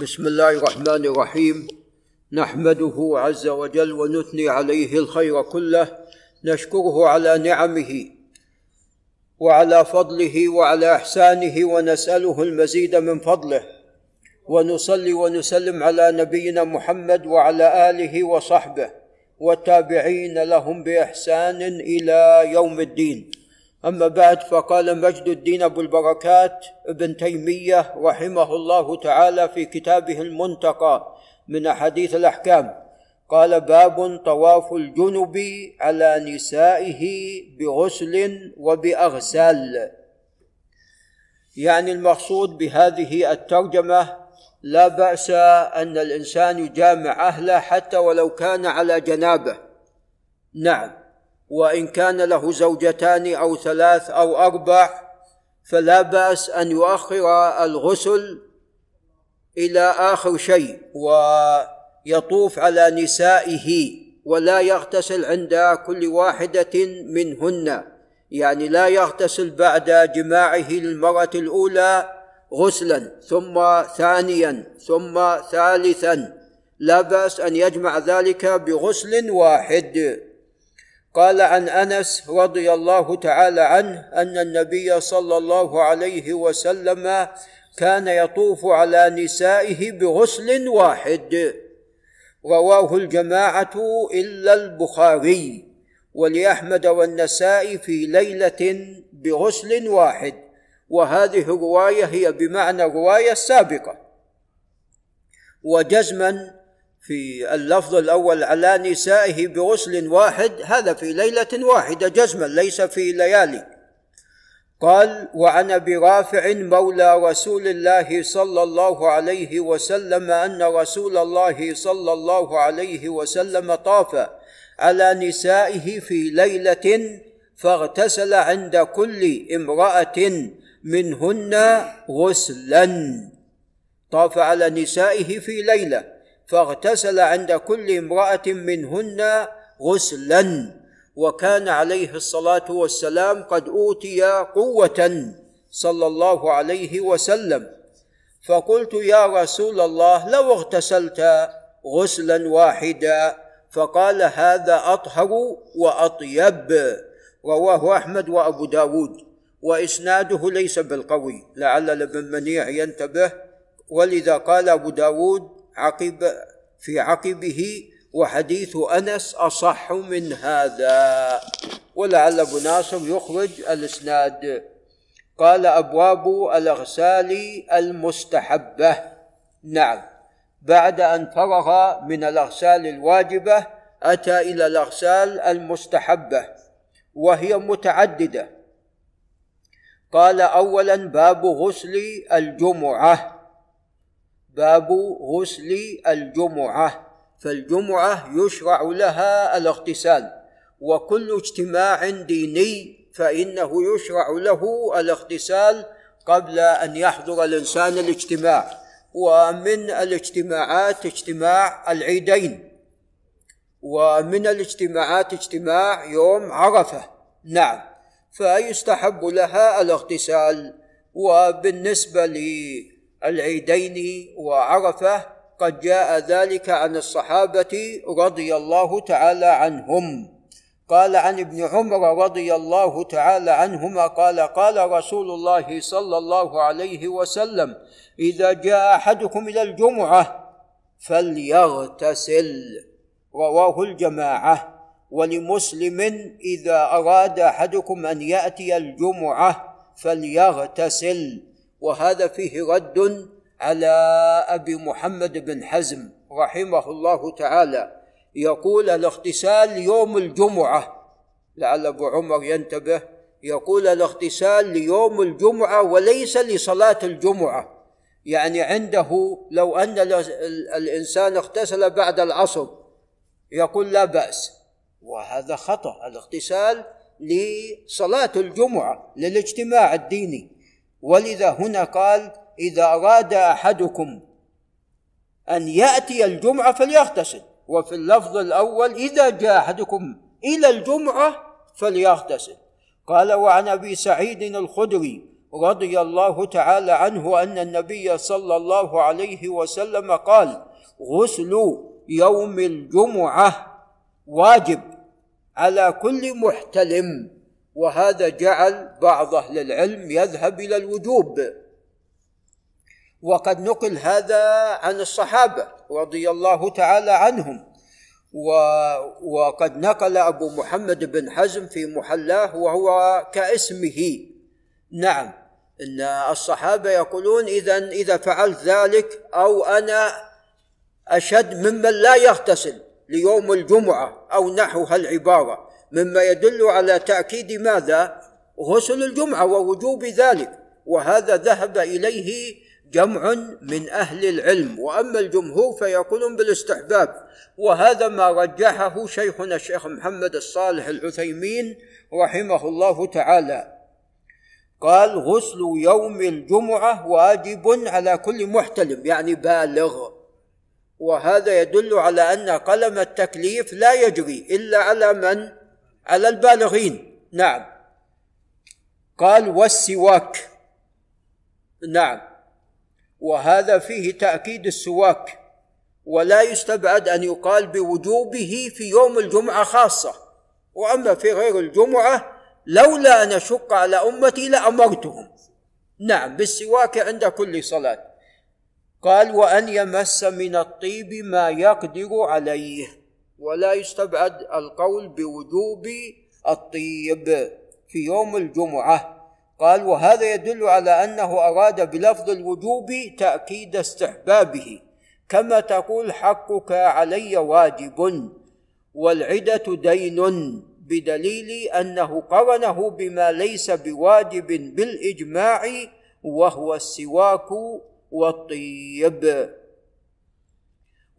بسم الله الرحمن الرحيم. نحمده عز وجل ونثني عليه الخير كله. نشكره على نعمه وعلى فضله وعلى إحسانه ونسأله المزيد من فضله. ونصلي ونسلم على نبينا محمد وعلى آله وصحبه. والتابعين لهم بإحسان إلى يوم الدين. أما بعد فقال مجد الدين أبو البركات ابن تيمية رحمه الله تعالى في كتابه المنتقى من أحاديث الأحكام. قال باب طواف الجنب على نسائه بغسل وبأغسال. يعني المقصود بهذه الترجمة لا بأس أن الإنسان يجامع أهله حتى ولو كان على جنابه. نعم. وإن كان له زوجتان أو ثلاث أو أربع فلا بأس أن يؤخر الغسل إلى آخر شيء ويطوف على نسائه ولا يغتسل عند كل واحدة منهن. يعني لا يغتسل بعد جماعة للمرة الأولى غسلا ثم ثانيا ثم ثالثا. لا بأس أن يجمع ذلك بغسل واحد. قال عن أنس رضي الله تعالى عنه أن النبي صلى الله عليه وسلم كان يطوف على نسائه بغسل واحد. رواه الجماعة إلا البخاري ولأحمد والنسائي في ليلة بغسل واحد. وهذه الرواية هي بمعنى الرواية السابقة. وجزما في اللفظ الأول على نسائه بغسل واحد هذا في ليلة واحدة جزما ليس في ليالي. قال وعن أبي رافع مولى رسول الله صلى الله عليه وسلم أن رسول الله صلى الله عليه وسلم طاف على نسائه في ليلة فاغتسل عند كل امرأة منهن غسلا. طاف على نسائه في ليلة. فاغتسل عند كل امرأة منهن غسلا وكان عليه الصلاة والسلام قد أوتي قوة صلى الله عليه وسلم. فقلت يا رسول الله لو اغتسلت غسلا واحدا فقال هذا أطهر وأطيب. رواه أحمد وأبو داود. وإسناده ليس بالقوي لعل ابن منيع ينتبه. ولذا قال أبو داود عقب في عقبه وحديث أنس أصح من هذا. ولعل أبو ناصر يخرج الإسناد. قال أبواب الأغسال المستحبة. نعم. بعد أن فرغ من الأغسال الواجبة أتى إلى الأغسال المستحبة وهي متعددة. قال اولا باب غسل الجمعة. باب غسل الجمعة فالجمعة يشرع لها الاغتسال وكل اجتماع ديني فإنه يشرع له الاغتسال قبل أن يحضر الإنسان الاجتماع ومن الاجتماعات اجتماع العيدين ومن الاجتماعات اجتماع يوم عرفة نعم فيستحب لها الاغتسال وبالنسبة للعيدين وعرفة قد جاء ذلك عن الصحابة رضي الله تعالى عنهم. قال عن ابن عمر رضي الله تعالى عنهما قال قال رسول الله صلى الله عليه وسلم إذا جاء أحدكم إلى الجمعة فليغتسل رواه الجماعة. ولمسلم إذا أراد أحدكم أن يأتي الجمعة فليغتسل. وهذا فيه رد على أبي محمد بن حزم رحمه الله تعالى. يقول الاغتسال يوم الجمعة. لعل أبو عمر ينتبه. يقول الاغتسال ليوم الجمعة وليس لصلاة الجمعة. يعني عنده لو أن الإنسان اغتسل بعد العصر يقول لا بأس. وهذا خطأ. الاغتسال لصلاة الجمعة للاجتماع الديني. ولذا هنا قال إذا أراد أحدكم أن يأتي الجمعة فليغتسل. وفي اللفظ الأول إذا جاء أحدكم إلى الجمعة فليغتسل. قال وعن أبي سعيد الخدري رضي الله تعالى عنه أن النبي صلى الله عليه وسلم قال غسل يوم الجمعة واجب على كل محتلم. وهذا جعل بعض أهل العلم يذهب إلى الوجوب. وقد نقل هذا عن الصحابة رضي الله تعالى عنهم. و وقد نقل أبو محمد بن حزم في محلاه وهو كاسمه. نعم إن الصحابة يقولون إذا إذا فعلت ذلك أو أنا أشد ممن لا يغتسل ليوم الجمعة أو نحو هالعباره مما يدل على تأكيد ماذا؟ غسل الجمعة ووجوب ذلك. وهذا ذهب إليه جمع من أهل العلم. وأما الجمهور فيقولون بالاستحباب. وهذا ما رجحه شيخنا الشيخ محمد الصالح العثيمين رحمه الله تعالى. قال غسل يوم الجمعة واجب على كل محتلم يعني بالغ. وهذا يدل على أن قلم التكليف لا يجري إلا على من؟ على البالغين. نعم. قال والسواك. نعم. وهذا فيه تأكيد السواك. ولا يستبعد أن يقال بوجوبه في يوم الجمعة خاصة. وأما في غير الجمعة لولا أن أشق على أمتي لأمرتهم. نعم بالسواك عند كل صلاة. قال وأن يمس من الطيب ما يقدر عليه. ولا يستبعد القول بوجوب الطيب في يوم الجمعة. قال وهذا يدل على أنه أراد بلفظ الوجوب تأكيد استحبابه. كما تقول حقك علي واجب والعدة دين بدليل أنه قرنه بما ليس بواجب بالإجماع وهو السواك والطيب.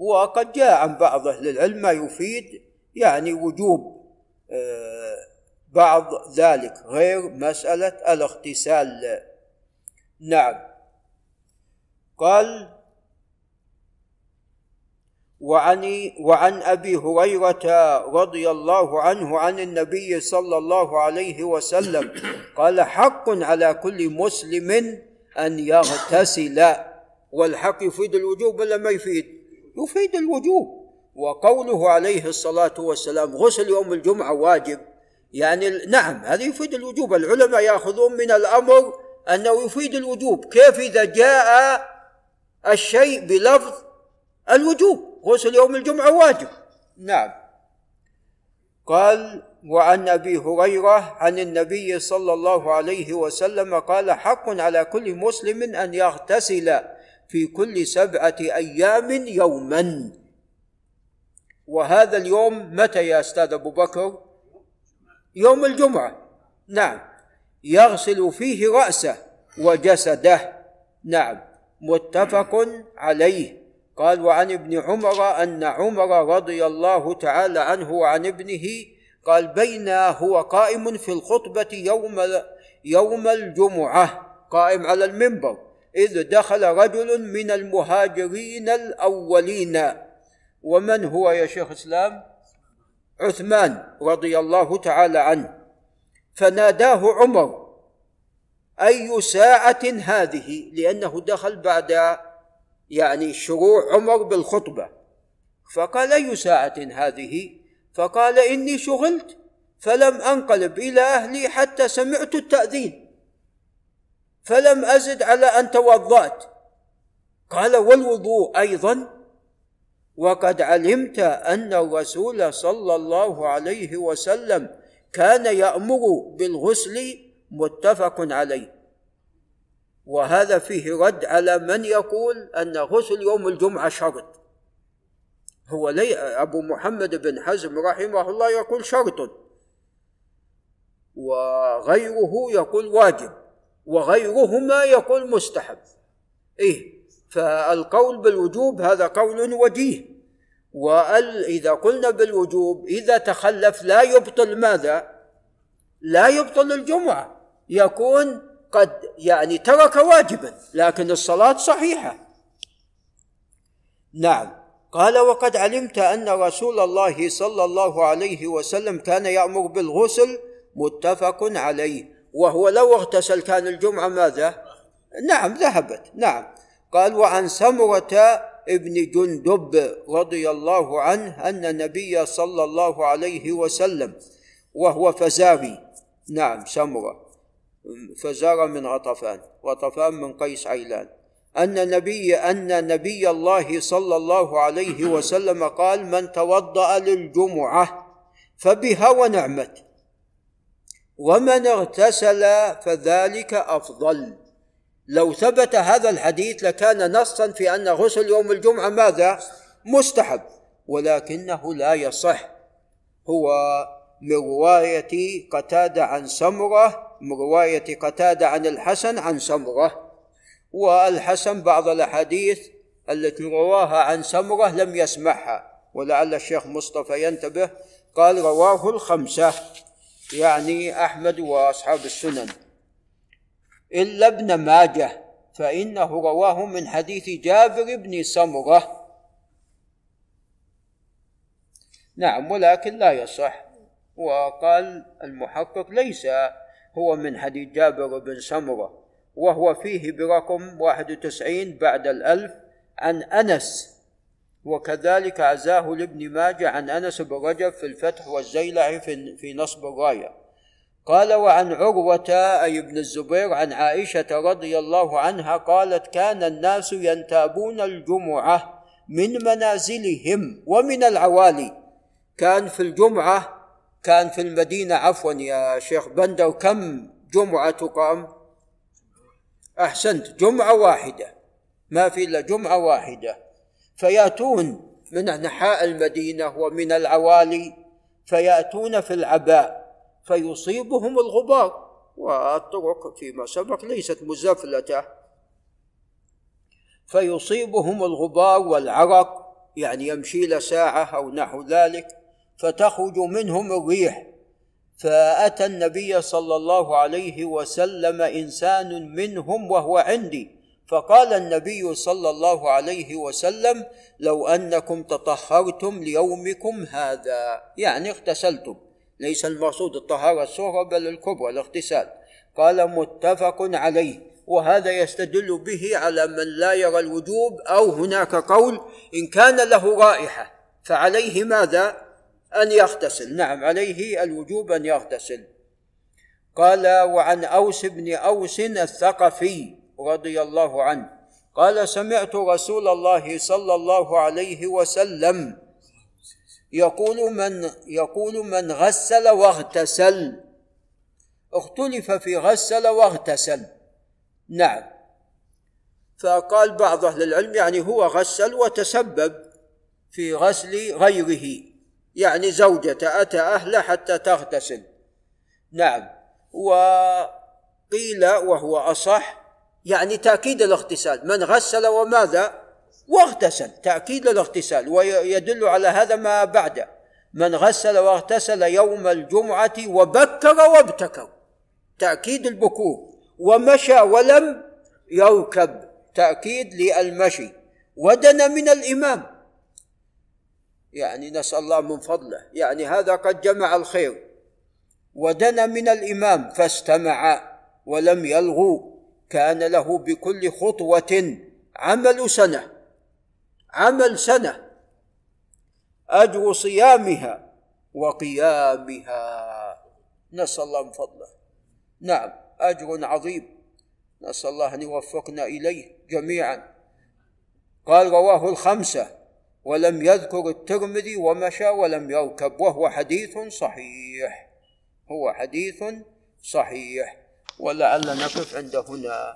وقد جاء عن بعض أهل العلم ما يفيد يعني وجوب آه، بعض ذلك غير مسألة الاغتسال. نعم. قال وعن وعن أبي هريرة رضي الله عنه عن النبي صلى الله عليه وسلم قال حق على كل مسلم أن يغتسل. والحق يفيد الوجوب ولا ما يفيد؟ يفيد الوجوب. وقوله عليه الصلاة والسلام غسل يوم الجمعة واجب. يعني نعم هذا يفيد الوجوب. العلماء يأخذون من الأمر أنه يفيد الوجوب. كيف إذا جاء الشيء بلفظ الوجوب؟ غسل يوم الجمعة واجب. نعم. قال وعن أبي هريرة عن النبي صلى الله عليه وسلم قال حق على كل مسلم أن يغتسل. في كل سبعة أيام يوما. وهذا اليوم متى يا أستاذ أبو بكر؟ يوم الجمعة. نعم. يغسل فيه رأسه وجسده. نعم. متفق عليه. قال وعن ابن عمر أن عمر رضي الله تعالى عنه وعن ابنه قال بين هو قائم في الخطبة يوم يوم الجمعة. قائم على المنبر. إذ دخل رجل من المهاجرين الأولين. ومن هو يا شيخ إسلام؟ عثمان رضي الله تعالى عنه. فناداه عمر أي ساعة هذه؟ لأنه دخل بعد يعني شروع عمر بالخطبة. فقال أي ساعة هذه؟ فقال إني شغلت فلم أنقلب إلى أهلي حتى سمعت التأذين. فلم أزد على أن توضأت. قال والوضوء أيضا. وقد علمت أن الرسول صلى الله عليه وسلم كان يأمر بالغسل متفق عليه. وهذا فيه رد على من يقول أن غسل يوم الجمعة شرط. هو لي أبو محمد بن حزم رحمه الله يقول شرط. وغيره يقول واجب. وغيرهما يقول مستحب. إيه فالقول بالوجوب هذا قول وجيه وال إذا قلنا بالوجوب إذا تخلف لا يبطل ماذا؟ لا يبطل الجمعة. يكون قد يعني ترك واجبا لكن الصلاة صحيحة. نعم. قال وقد علمت أن رسول الله صلى الله عليه وسلم كان يأمر بالغسل متفق عليه. وهو لو اغتسل كان الجمعة ماذا؟ نعم ذهبت. نعم. قال وعن سمرة ابن جندب رضي الله عنه أن النبي صلى الله عليه وسلم وهو فزاري. نعم سمرة. فزار من غطفان. غطفان من قيس عيلان. أن نبي أن نبي الله صلى الله عليه وسلم قال من توضأ للجمعة فبها ونعمت. ومن اغتسل فذلك أفضل. لو ثبت هذا الحديث لكان نصا في أن غسل يوم الجمعة ماذا؟ مستحب ولكنه لا يصح. هو من رواية قتادة عن سمرة من رواية قتادة عن الحسن عن سمرة. والحسن بعض الأحاديث التي رواها عن سمرة لم يسمعها ولعل الشيخ مصطفى ينتبه قال رواه الخمسة. يعني أحمد وأصحاب السنن. إلا ابن ماجه فإنه رواه من حديث جابر بن سمرة. نعم ولكن لا يصح. وقال المحقق ليس هو من حديث جابر بن سمرة وهو فيه برقم 91 بعد الألف عن أنس. وكذلك عزاه لابن ماجه عن أنس بن رجب في الفتح والزيلعي في نصب الراية. قال وعن عروة أي ابن الزبير عن عائشة رضي الله عنها قالت كان الناس ينتابون الجمعة من منازلهم ومن العوالي. كان في الجمعة كان في المدينة عفوا يا شيخ بندر كم جمعة تقام؟ أحسنت جمعة واحدة. ما في إلا جمعة واحدة. فيأتون من أنحاء المدينة ومن العوالي فيأتون في العباء فيصيبهم الغبار والطرق فيما سبق ليست مزفلتة. فيصيبهم الغبار والعرق يعني يمشي له ساعة أو نحو ذلك فتخرج منهم الريح. فأتى النبي صلى الله عليه وسلم إنسان منهم وهو عندي فقال النبي صلى الله عليه وسلم لو أنكم تطهرتم ليومكم هذا. يعني اغتسلتم. ليس المقصود الطهارة الصغرى بل الكبرى الاغتسال. قال متفق عليه. وهذا يستدل به على من لا يرى الوجوب أو هناك قول إن كان له رائحة فعليه ماذا؟ أن يغتسل. نعم عليه الوجوب أن يغتسل. قال وعن أوس بن أوس الثقفي رضي الله عنه. قال سمعت رسول الله صلى الله عليه وسلم يقول من يقول من غسل واغتسل. اختلف في غسل واغتسل. نعم. فقال بعض أهل العلم يعني هو غسل وتسبب في غسل غيره. يعني زوجته أتى أهله حتى تغتسل. نعم. وقيل وهو أصح يعني تأكيد الاغتسال. من غسل وماذا؟ واغتسل. تأكيد الاغتسال. ويدل على هذا ما بعده من غسل واغتسل يوم الجمعة وبكر وابتكر. تأكيد البكور ومشى ولم يركب. تأكيد للمشي. ودنا من الإمام. يعني نسأل الله من فضله. يعني هذا قد جمع الخير. ودنا من الإمام فاستمع ولم يلغو. كان له بكل خطوة عمل سنة عمل سنة. أجر صيامها وقيامها. نسأل الله من فضله. نعم أجر عظيم. نسأل الله أن يوفقنا إليه جميعا. قال رواه الخمسة ولم يذكر الترمذي ومشى ولم يركب وهو حديث صحيح. هو حديث صحيح. ولعل نقف عند هنا.